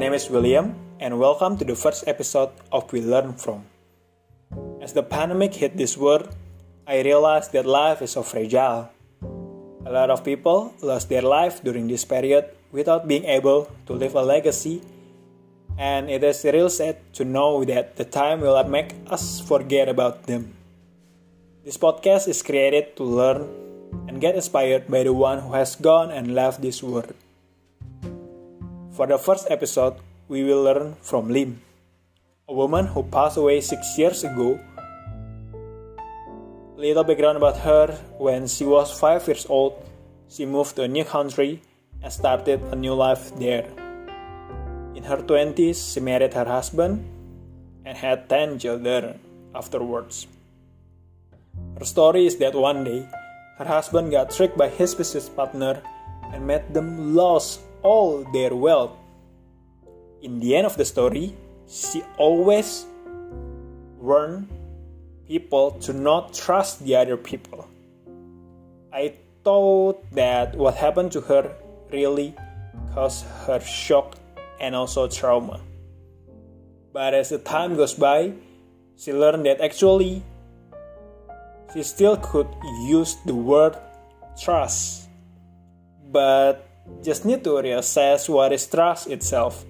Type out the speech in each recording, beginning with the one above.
name is William, and welcome to the first episode of We Learn From. As the pandemic hit this world, I realized that life is so fragile. A lot of people lost their life during this period without being able to leave a legacy, and it is real sad to know that the time will make us forget about them. This podcast is created to learn and get inspired by the one who has gone and left this world. For the first episode, we will learn from Lim, a woman who passed away six years ago. Little background about her when she was five years old, she moved to a new country and started a new life there. In her 20s, she married her husband and had 10 children afterwards. Her story is that one day, her husband got tricked by his business partner and made them lose all their wealth. In the end of the story, she always warned people to not trust the other people. I thought that what happened to her really caused her shock and also trauma. But as the time goes by, she learned that actually she still could use the word trust, but just need to reassess what is trust itself.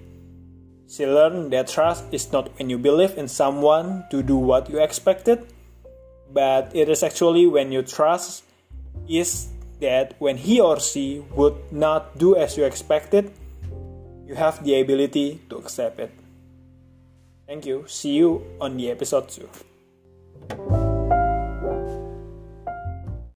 She learned that trust is not when you believe in someone to do what you expected, but it is actually when you trust is that when he or she would not do as you expected, you have the ability to accept it. Thank you. See you on the episode 2.